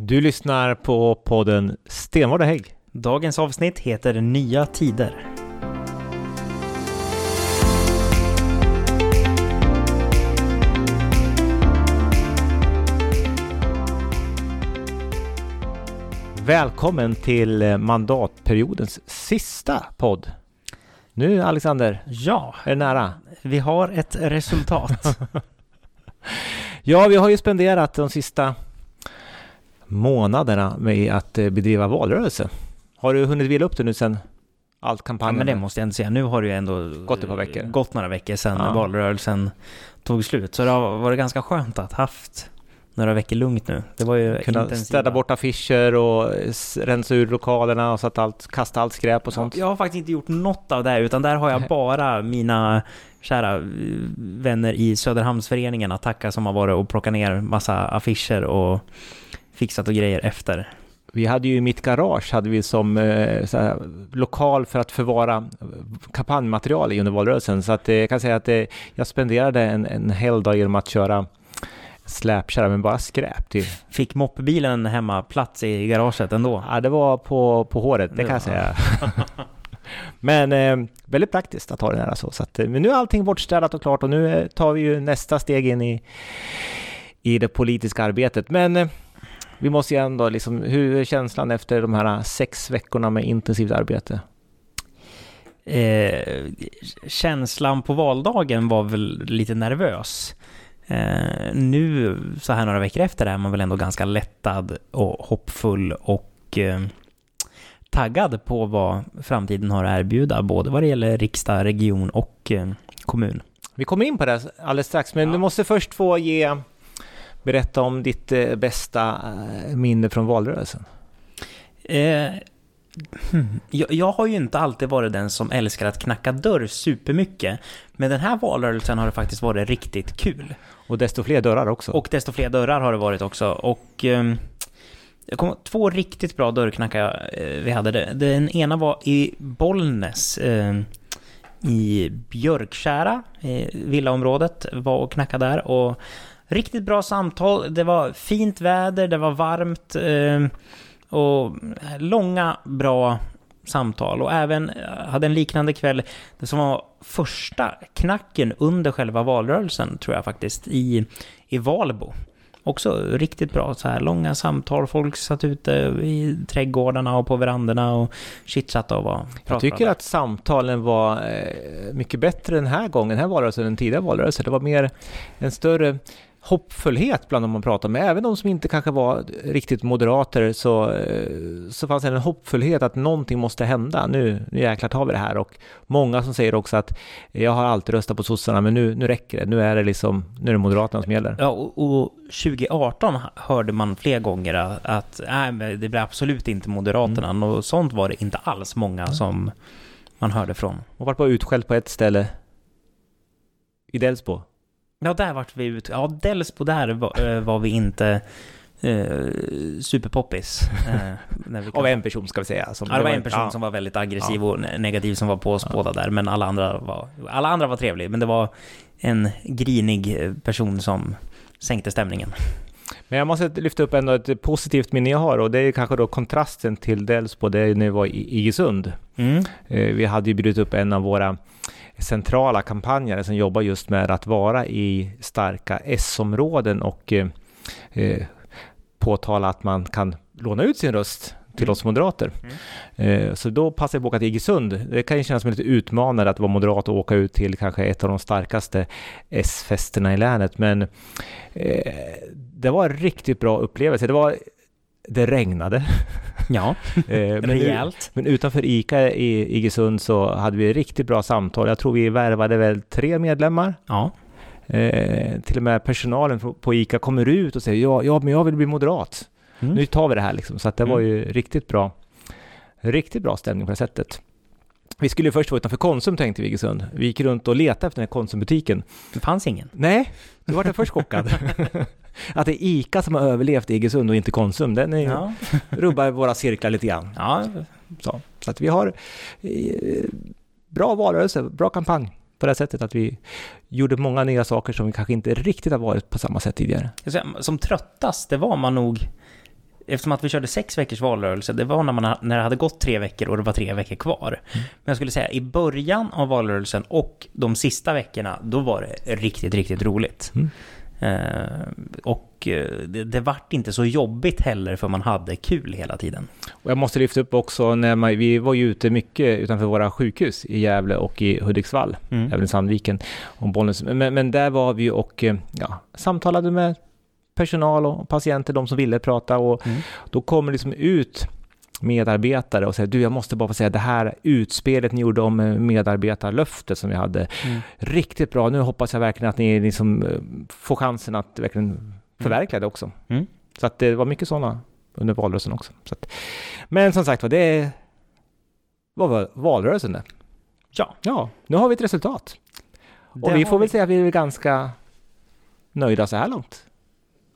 Du lyssnar på podden Stenvard och Hägg. Dagens avsnitt heter Nya Tider. Välkommen till mandatperiodens sista podd. Nu Alexander, Ja, är det nära? vi har ett resultat. Ja, vi har ju spenderat de sista månaderna med att eh, bedriva valrörelse. Har du hunnit vila upp det nu sen allt ja, kampanjen? men det måste jag ändå säga. Nu har det ju ändå Gått ett par veckor. gått några veckor sedan Ja. valrörelsen tog slut. Så det har varit ganska skönt att haft några veckor lugnt nu. Det var ju Kunna intensiva. städa bort affischer och s- rensa ur lokalerna och så att allt, kasta allt skräp och sånt. Jag har faktiskt inte gjort något av det utan där har jag bara mina kära eh, vänner i Söderhamnsföreningen att tacka som har varit och plockat ner massa affischer och fixat och grejer efter. Vi hade ju i mitt garage hade vi som eh, här, lokal för att förvara kampanjmaterial i under valrörelsen. Så att, eh, jag kan säga att eh, jag spenderade en, en hel dag genom att köra släpkärra med bara skräp till. Fick moppebilen hemma plats i garaget ändå? Ja, det var på, på håret, det kan jag säga. men eh, väldigt praktiskt att ha det nära så. så att, eh, men nu är allting bortstädat och klart och nu eh, tar vi ju nästa steg in i, i det politiska arbetet. Men eh, vi måste ju ändå liksom, hur är känslan efter de här sex veckorna med intensivt arbete? Eh, känslan på valdagen var väl lite nervös. Eh, nu, så här några veckor efter, är man väl ändå ganska lättad och hoppfull och eh, taggad på vad framtiden har att erbjuda, både vad det gäller riksdag, region och eh, kommun. Vi kommer in på det alldeles strax, men Ja. du måste först få ge berätta om ditt eh, bästa eh, minne från valrörelsen. Eh, jag, jag har ju inte alltid varit den som älskar att knacka dörr supermycket, men den här valrörelsen har det faktiskt varit riktigt kul. Och desto fler dörrar också. Och desto fler dörrar har det varit också. Och ehm, jag kommer två riktigt bra dörrknackar eh, vi hade. Det- Den ena var i Bollnäs. Eh, I Björkkära, eh, villaområdet, var och knackade där. Och riktigt bra samtal. Det var fint väder, det var varmt. Eh, och långa, bra samtal. Och även eh, hade en liknande kväll, det som var första knacken under själva valrörelsen, tror jag faktiskt, i, i Valbo. Också riktigt bra så här långa samtal, folk satt ute i trädgårdarna och på verandorna och chitchattade och var Jag tycker att samtalen var eh, mycket bättre den här gången, den här valrörelsen, än tidigare valrörelsen. Det var mer en större hoppfullhet bland de man pratade med. Även de som inte kanske var riktigt moderater så, eh, så fanns det en hoppfullhet att någonting måste hända. Nu, nu jäklar tar vi det här. Och många som säger också att jag har alltid röstat på sossarna men nu, nu räcker det. Nu är det liksom, nu är det moderaterna som gäller. Ja, och, och 2018 hörde man fler gånger att, nej, det blir absolut inte Moderaterna. Mm. Och sånt var det inte alls många som man hörde från. Och vart bara utskälld på ett ställe i Delsbo. Ja, där vart vi ut. Ja, Delsbo där var, eh, var vi inte eh, superpoppis. Eh, när vi Av en person ska vi säga. Som Ja, det var en person ja. som var väldigt aggressiv och ne- negativ som var på oss båda där, men alla andra var, alla andra var trevliga, men det var en grinig eh, person som sänkte stämningen. Men jag måste lyfta upp ändå ett positivt minne jag har och det är kanske då kontrasten till Delsbo, det är när vi var i Iggesund. Mm. Eh, Vi hade ju bjudit upp en av våra centrala kampanjare som jobbar just med att vara i starka S-områden och eh, eh, påtala att man kan låna ut sin röst till Mm. oss moderater. Eh, Så då passade jag på att åka till Iggesund. Det kan ju kännas som lite utmanande att vara moderat och åka ut till kanske ett av de starkaste S-festerna i länet. Men eh, det var en riktigt bra upplevelse. Det var det regnade. Ja, Eh, men, rejält. men utanför ICA i Iggesund så hade vi riktigt bra samtal. Jag tror vi värvade väl tre medlemmar. Ja, Eh, till och med personalen på- på ICA kommer ut och säger ja, ja men jag vill bli moderat. Mm. Nu tar vi det här liksom. Så att det var Mm. ju riktigt bra. Riktigt bra stämning på det sättet. Vi skulle ju först vara utanför Konsum tänkte vi Iggesund. Vi gick runt och letade efter den här Konsumbutiken. det fanns ingen. Nej, då var först chockad. att det är ICA som har överlevt Iggesund och inte Konsum. Den är ju, Ja, rubbar våra cirklar lite grann. ja Så, så att vi har eh, bra valrörelse, bra kampanj på det sättet att vi gjorde många nya saker som vi kanske inte riktigt har varit på samma sätt tidigare. Som tröttast, det var man nog eftersom att vi körde sex veckors valrörelse, det var när, man, när det hade gått tre veckor och det var tre veckor kvar. Mm. Men jag skulle säga i början av valrörelsen och de sista veckorna, då var det riktigt, riktigt roligt. Mm. Eh, och eh, det, det vart inte så jobbigt heller för man hade kul hela tiden. Och jag måste lyfta upp också när man, vi var ju ute mycket utanför våra sjukhus i Gävle och i Hudiksvall, mm. även i Sandviken och Bollnäs. Men, men där var vi och eh, ja, samtalade med personal och patienter, de som ville prata och mm. då kommer liksom ut medarbetare och säger du jag måste bara få säga det här utspelet ni gjorde om medarbetarlöftet som vi hade. Mm. Riktigt bra, nu hoppas jag verkligen att ni liksom eh, får chansen att verkligen mm. förverkliga det också. Mm. Så att det var mycket sådana under valrörelsen också. Att, men som sagt var, det var valrörelsen det. Ja. Ja, nu har vi ett resultat. Och det vi får väl säga att vi är ganska nöjda så här långt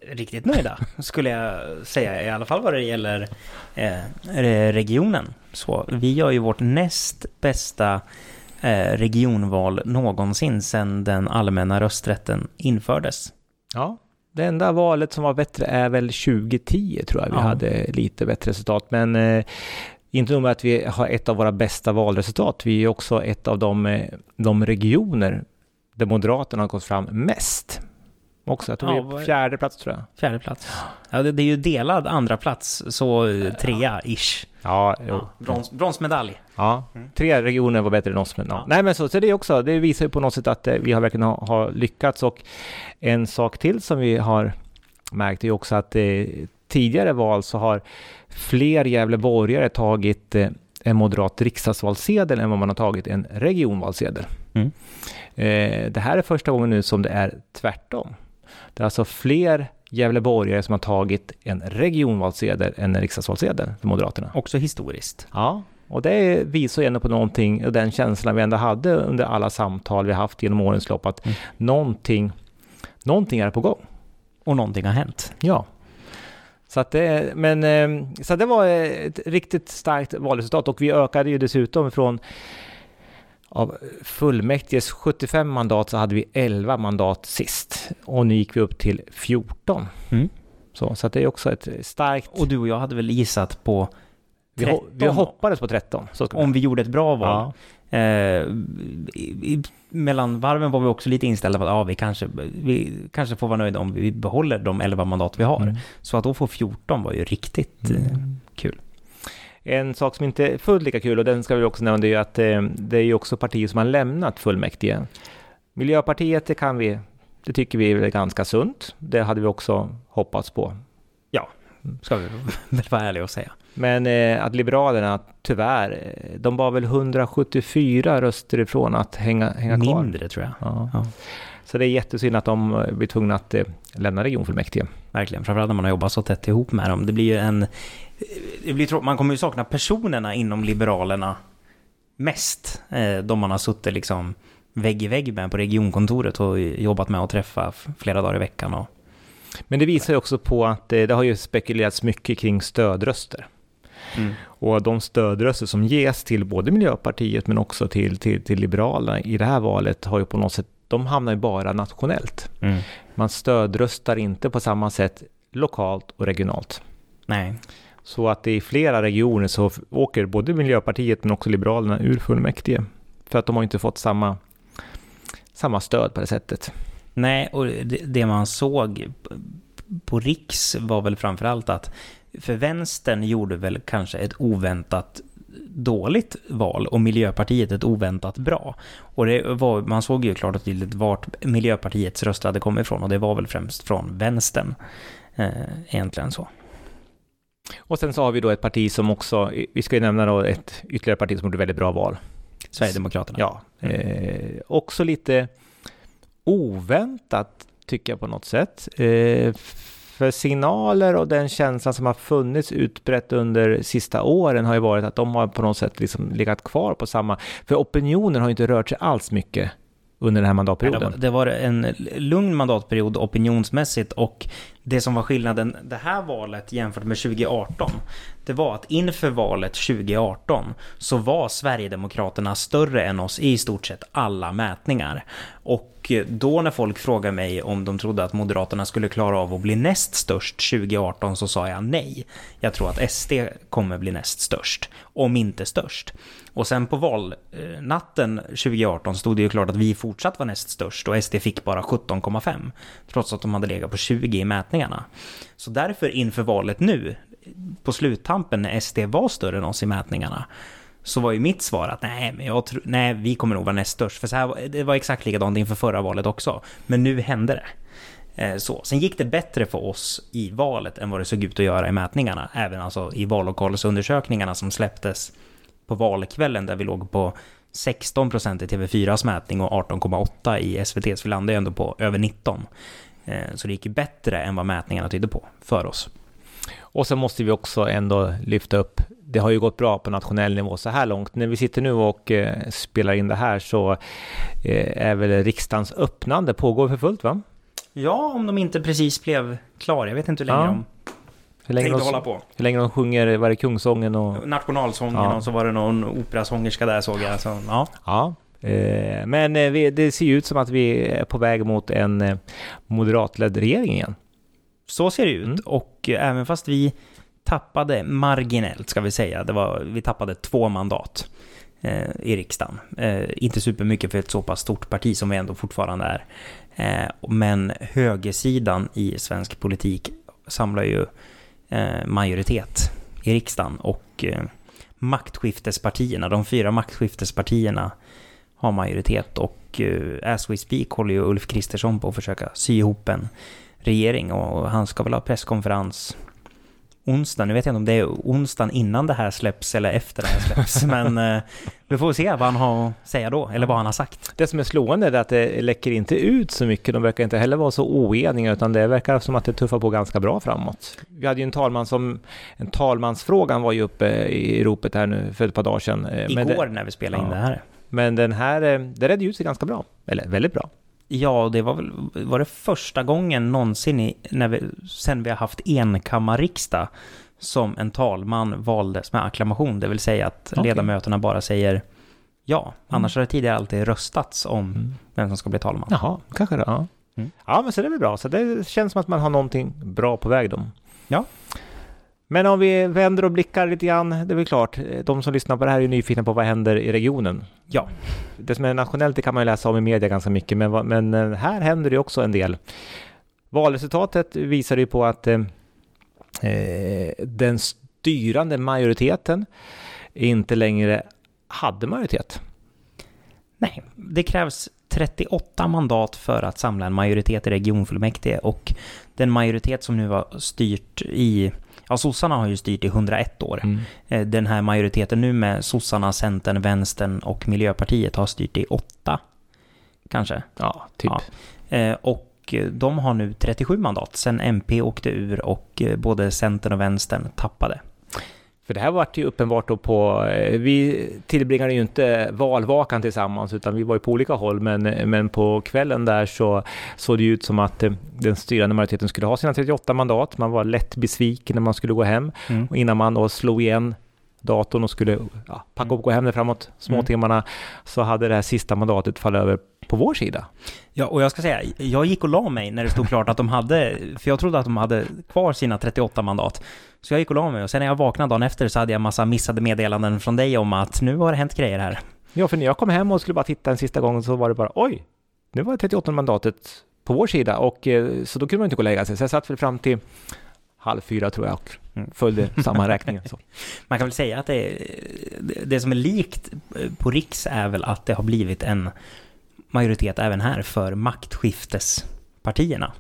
riktigt nöjda, skulle jag säga. I alla fall vad det gäller eh, regionen. Så vi gör ju vårt näst bästa eh, regionval någonsin sedan den allmänna rösträtten infördes. Ja, det enda valet som var bättre är väl 2010 tror jag vi ja. hade lite bättre resultat. Men eh, inte nog med att vi har ett av våra bästa valresultat, vi är också ett av de, eh, de regioner där Moderaterna har gått fram mest också. Jag tror ja, fjärde plats tror jag. Fjärde plats. Ja, det, det är ju delad andra plats så trea-ish. Ja, jo. Ja, brons, bronsmedalj. Ja, mm. tre regioner var bättre än oss. Men, ja. Nej, men så, så det också, det visar ju på något sätt att eh, vi har verkligen har, har lyckats. Och en sak till som vi har märkt är ju också att eh, tidigare val så har fler Gävleborgare tagit eh, en moderat riksdagsvalsedel än vad man har tagit en regionvalsedel. Mm. Eh, det här är första gången nu som det är tvärtom. Det är alltså fler Gävleborgare som har tagit en regionvalsedel än en riksdagsvalsedel för Moderaterna. Också historiskt. Ja, och det visar ju ändå på någonting, och den känslan vi ändå hade under alla samtal vi haft genom årens lopp, att mm. någonting, någonting är på gång. Och någonting har hänt. Ja. Så, att det, men, eh, så det var ett riktigt starkt valresultat och vi ökade ju dessutom från av fullmäktiges 75 mandat så hade vi 11 mandat sist och nu gick vi upp till 14. Mm. Så, så det är också ett starkt... Och du och jag hade väl gissat på 13? Vi, hoppades på 13. Om vi gjorde ett bra val. Ja. Eh, i, mellan varven var vi också lite inställda på att ja, vi, kanske, vi kanske får vara nöjda om vi behåller de 11 mandat vi har. Mm. Så att då få 14 var ju riktigt mm. eh, kul. En sak som inte är fullt lika kul, och den ska vi också nämna, det är att eh, det är ju också partier som har lämnat fullmäktige. Miljöpartiet, det kan vi, det tycker vi är ganska sunt. Det hade vi också hoppats på. Ja, ska vi väl vara ärliga och säga. Men eh, att Liberalerna, tyvärr, eh, de var väl 174 röster ifrån att hänga, hänga kvar. Mindre tror jag. Ja. Ja. Så det är jättesynd att de blir tvungna att eh, lämna regionfullmäktige. Verkligen, framförallt när man har jobbat så tätt ihop med dem. Det blir ju en det blir, man kommer ju sakna personerna inom Liberalerna mest. Eh, de man har suttit liksom vägg i vägg med på regionkontoret och jobbat med att träffa flera dagar i veckan. Och... Men det visar ju också på att det, det har ju spekulerats mycket kring stödröster. Mm. Och de stödröster som ges till både Miljöpartiet men också till, till, till Liberalerna i det här valet har ju på något sätt, de hamnar ju bara nationellt. Mm. Man stödröstar inte på samma sätt lokalt och regionalt. Nej. Så att i flera regioner så åker både Miljöpartiet men också Liberalerna ur fullmäktige. För att de har inte fått samma, samma stöd på det sättet. Nej, och det, man såg på Riks var väl framförallt att för vänstern gjorde väl kanske ett oväntat dåligt val och Miljöpartiet ett oväntat bra. Och det var, man såg ju klart och tydligt vart Miljöpartiets röster hade kommit ifrån och det var väl främst från vänstern. Eh, egentligen så. Och sen så har vi då ett parti som också, vi ska ju nämna då ett ytterligare parti som gjorde väldigt bra val. Sverigedemokraterna. Ja, mm. eh, också lite oväntat tycker jag på något sätt. Eh, för signaler och den känslan som har funnits utbrett under sista åren har ju varit att de har på något sätt liksom legat kvar på samma, för opinionen har inte rört sig alls mycket under den här mandatperioden. Det var, en lugn mandatperiod opinionsmässigt och det som var skillnaden det här valet jämfört med 2018 det var att inför valet 2018 så var Sverigedemokraterna större än oss i stort sett alla mätningar. Och och eh, då när folk frågade mig om de trodde att Moderaterna skulle klara av att bli näst störst 2018 så sa jag nej. Jag tror att SD kommer bli näst störst, om inte störst. Och sen på valnatten 2018 stod det ju klart att vi fortsatt var näst störst och SD fick bara 17,5. Trots att de hade legat på 20 i mätningarna. Så därför inför valet nu, på sluttampen när SD var större än oss i mätningarna, så var ju mitt svar att nej, men jag tror, nej, vi kommer nog vara näst störst. För så här, det var exakt likadant inför förra valet också. Men nu hände det. Eh, så. Sen gick det bättre för oss i valet än vad det såg ut att göra i mätningarna. Även alltså i vallokalsundersökningarna som släpptes på valkvällen där vi låg på 16 procent i TV4s mätning och 18,8 i SVTs. Vi landade ändå på över 19. Eh, så det gick ju bättre än vad mätningarna tydde på för oss. Och sen måste vi också ändå lyfta upp, det har ju gått bra på nationell nivå så här långt. När vi sitter nu och eh, spelar in det här så eh, är väl riksdagens öppnande pågår för fullt va? Ja, om de inte precis blev klara. Jag vet inte hur länge Ja. de Hur länge, de, hålla på. hur länge de sjunger, var det Kungsången och... Nationalsången Ja. och så var det någon operasångerska där såg jag. Så, ja. Ja. Eh, men det ser ju ut som att vi är på väg mot en moderatledd regering igen. Så ser det ut. Mm. Och även fast vi tappade marginellt, ska vi säga, det var, vi tappade två mandat eh, i riksdagen. Eh, inte supermycket för ett så pass stort parti som vi ändå fortfarande är. Eh, men högersidan i svensk politik samlar ju eh, majoritet i riksdagen och eh, maktskiftespartierna, de fyra maktskiftespartierna har majoritet och eh, as we speak håller ju Ulf Kristersson på att försöka sy ihop en regering och han ska väl ha presskonferens onsdag. Nu vet jag inte om det är onsdagen innan det här släpps eller efter det här släpps, men eh, vi får se vad han har att säga då, eller vad han har sagt. Det som är slående är att det läcker inte ut så mycket. De verkar inte heller vara så oeniga, utan det verkar som att det tuffar på ganska bra framåt. Vi hade ju en talman som... En talmansfrågan var ju uppe i ropet här nu för ett par dagar sedan. Eh, Igår det, när vi spelade in Ja. det här. men den här, eh, det redde ut sig ganska bra. Eller väldigt bra. Ja, det var väl var det första gången någonsin i, när vi, sen vi har haft enkammarriksdag som en talman valdes med acklamation, det vill säga att Okej. ledamöterna bara säger ja. Annars har det tidigare alltid röstats om Mm. vem som ska bli talman. Jaha, kanske det. Ja. Mm. ja, men så det är väl bra. Så det känns som att man har någonting bra på väg då. Ja. Men om vi vänder och blickar lite grann, det är väl klart, de som lyssnar på det här är nyfikna på vad händer i regionen. Ja. Det som är nationellt det kan man ju läsa om i media ganska mycket, men, men eh, här händer det ju också en del. Valresultatet visar ju på att eh, eh, den styrande majoriteten inte längre hade majoritet. Nej, det krävs 38 mandat för att samla en majoritet i regionfullmäktige och den majoritet som nu har styrt i, ja sossarna har ju styrt i 101 år. Eh, Den här majoriteten nu med sossarna, centern, vänstern och miljöpartiet har styrt i åtta, kanske. Ja, typ. Ja. Eh, Och de har nu 37 mandat sen MP åkte ur och eh, både centern och vänstern tappade. För det här var ju uppenbart då på, eh, vi tillbringade ju inte valvakan tillsammans utan vi var ju på olika håll men, men på kvällen där så såg det ju ut som att eh, den styrande majoriteten skulle ha sina 38 mandat. Man var lätt besviken när man skulle gå hem Mm. och innan man då slog igen datorn och skulle ja, packa upp och gå hem där framåt småtimmarna så hade det här sista mandatet fallit över på vår sida. Ja, och jag ska säga, jag gick och la mig när det stod klart att de hade, för jag trodde att de hade kvar sina 38 mandat. Så jag gick och la mig och sen när jag vaknade dagen efter så hade jag massa missade meddelanden från dig om att nu har det hänt grejer här. Ja, för när jag kom hem och skulle bara titta en sista gång så var det bara oj, nu var det 38 mandatet på vår sida och eh, så då kunde man inte gå och lägga sig. Så jag satt väl fram till halv fyra tror jag och Mm. följde sammanräkningen. Så. Man kan väl säga att det, det, som är likt på Riks är väl att det har blivit en majoritet även här för maktskiftespartierna.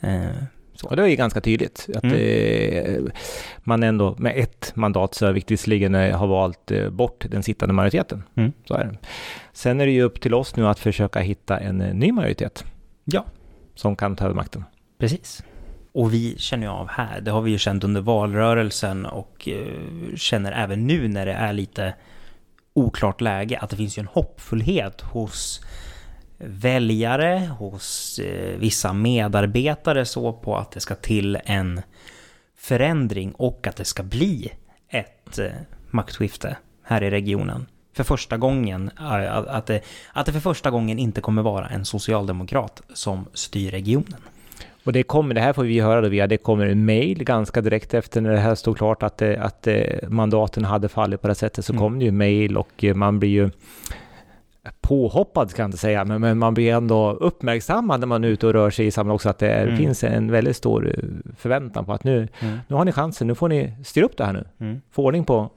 Eh, Och det är ju ganska tydligt att Mm. eh, man ändå med ett mandat så visserligen eh, har valt eh, bort den sittande majoriteten. Mm. Så är det. Sen är det ju upp till oss nu att försöka hitta en eh, ny majoritet Ja. som kan ta över makten. Precis. Och vi känner ju av här, det har vi ju känt under valrörelsen och eh, känner även nu när det är lite oklart läge att det finns ju en hoppfullhet hos väljare, hos eh, vissa medarbetare så på att det ska till en förändring och att det ska bli ett eh, maktskifte här i regionen. för första gången, att, det, att det för första gången inte kommer vara en socialdemokrat som styr regionen. Och det kommer, det här får vi höra då via, det kommer en mail ganska direkt efter när det här stod klart att, det, att mandaten hade fallit på det sättet så mm. kom det ju mail och man blir ju påhoppad kan jag inte säga, men, men man blir ändå uppmärksammad när man är ute och rör sig i samhället också, att det är, mm. finns en väldigt stor eh, förväntan på att nu, mm. nu har ni chansen, nu får ni styra upp det här nu. Mm. Få ordning på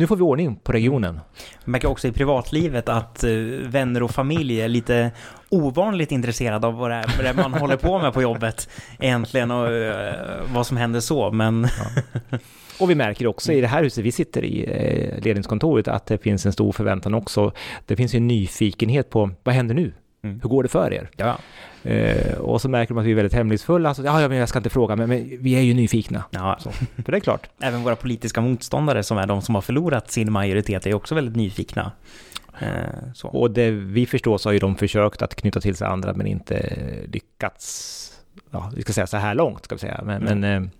nu får vi ordning på regionen. Man märker också i privatlivet att uh, vänner och familj är lite ovanligt intresserade av vad det är, man håller på med på jobbet egentligen och uh, vad som händer så, men... Ja. Och vi märker också i det här huset vi sitter i, eh, ledningskontoret, att det finns en stor förväntan också. Det finns en nyfikenhet på vad händer nu? Mm. Hur går det för er? Ja. Eh, och så märker man att vi är väldigt hemlighetsfulla. Alltså, ja, men jag ska inte fråga, men, men vi är ju nyfikna. Ja. Så, för det är klart. Även våra politiska motståndare, som är de som har förlorat sin majoritet, är också väldigt nyfikna. Eh. Och det vi förstår så har ju de försökt att knyta till sig andra, men inte lyckats. Ja, vi ska säga så här långt, ska vi säga. Men, mm. men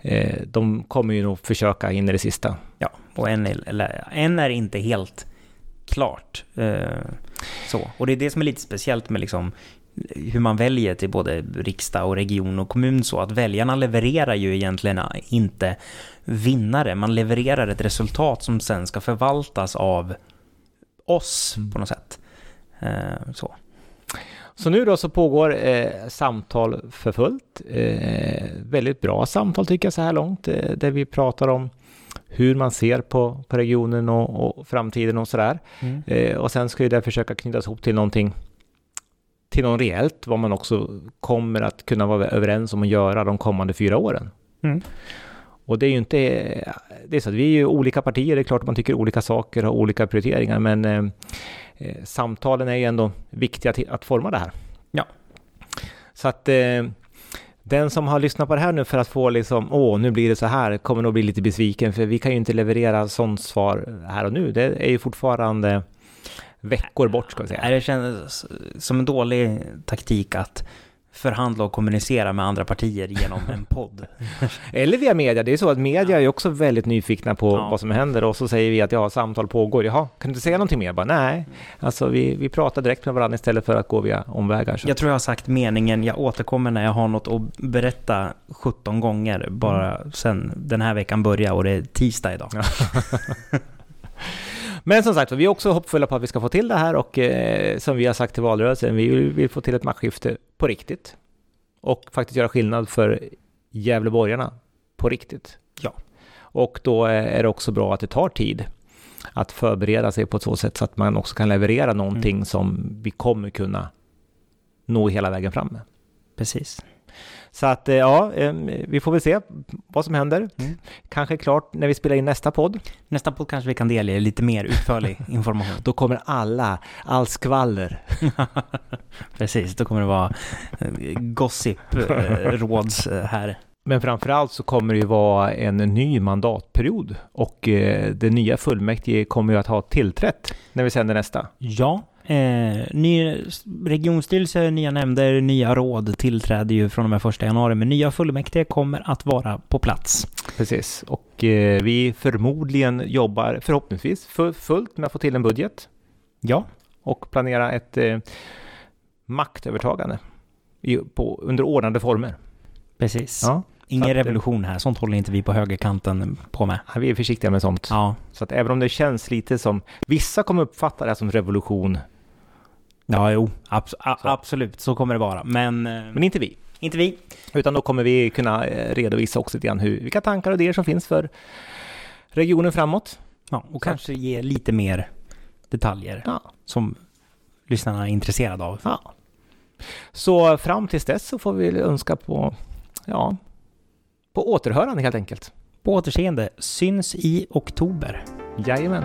eh, eh, de kommer ju nog försöka in i det sista. Ja, och än är, än är inte helt klart. Eh, så. Och det är det som är lite speciellt med liksom hur man väljer till både riksdag och region och kommun så att väljarna levererar ju egentligen inte vinnare. Man levererar ett resultat som sen ska förvaltas av oss mm. på något sätt. Eh, så. Så nu då så pågår eh, samtal för fullt. Eh, väldigt bra samtal tycker jag så här långt, eh, där vi pratar om hur man ser på, på regionen och, och framtiden och sådär. Mm. Eh, och sen ska ju det försöka knytas ihop till någonting till något reellt, vad man också kommer att kunna vara överens om att göra de kommande fyra åren. Mm. Och det är ju inte... Det är så att vi är ju olika partier, det är klart att man tycker olika saker och olika prioriteringar, men eh, eh, samtalen är ju ändå viktiga till att forma det här. Ja. Så att eh, den som har lyssnat på det här nu för att få liksom, åh, nu blir det så här, kommer nog bli lite besviken, för vi kan ju inte leverera sånt svar här och nu. Det är ju fortfarande veckor bort, ska vi säga. Det känns som en dålig taktik att förhandla och kommunicera med andra partier genom en podd. Eller via media. Det är så att media är också väldigt nyfikna på ja. vad som händer och så säger vi att ja, samtal pågår. Jaha, kan du inte säga någonting mer? Bara, nej, alltså vi, vi pratar direkt med varandra istället för att gå via omvägar. Så. Jag tror jag har sagt meningen, jag återkommer när jag har något att berätta 17 gånger bara mm. sen den här veckan börjar och det är tisdag idag. Men som sagt, vi är också hoppfulla på att vi ska få till det här och eh, som vi har sagt till valrörelsen, vi vill, vill få till ett maktskifte på riktigt. Och faktiskt göra skillnad för Gävleborgarna på riktigt. Ja. Och då är det också bra att det tar tid att förbereda sig på ett så sätt så att man också kan leverera någonting mm. som vi kommer kunna nå hela vägen fram med. Precis. Så att eh, ja, vi får väl se vad som händer. Mm. Kanske klart när vi spelar in nästa podd. Nästa podd kanske vi kan delge lite mer utförlig information. då kommer alla, all skvaller. Precis, då kommer det vara eh, gossip-råds eh, här. Men framförallt så kommer det ju vara en ny mandatperiod och det nya fullmäktige kommer ju att ha tillträtt när vi sänder nästa. Ja, Eh, ny regionstyrelse, nya nämnder, nya råd tillträder ju från och med första januari, men nya fullmäktige kommer att vara på plats. Precis, och eh, vi förmodligen jobbar förhoppningsvis fullt med att få till en budget. Ja. Och planera ett eh, maktövertagande i, på, under ordnade former. Precis. Ja. Ingen revolution här, sånt håller inte vi på högerkanten på med. vi är försiktiga med sånt. Ja. Så att även om det känns lite som, vissa kommer uppfatta det som revolution, Ja, jo, abs så. absolut, så kommer det vara. Men, eh, Men inte vi. Inte vi. Utan då kommer vi kunna eh, redovisa också lite grann hur, vilka tankar och idéer som finns för regionen framåt. Ja, och så. kanske ge lite mer detaljer ja. som lyssnarna är intresserade av. Ja. Så fram tills dess så får vi önska på, ja, på återhörande helt enkelt. På återseende. Syns i oktober. Jajamän.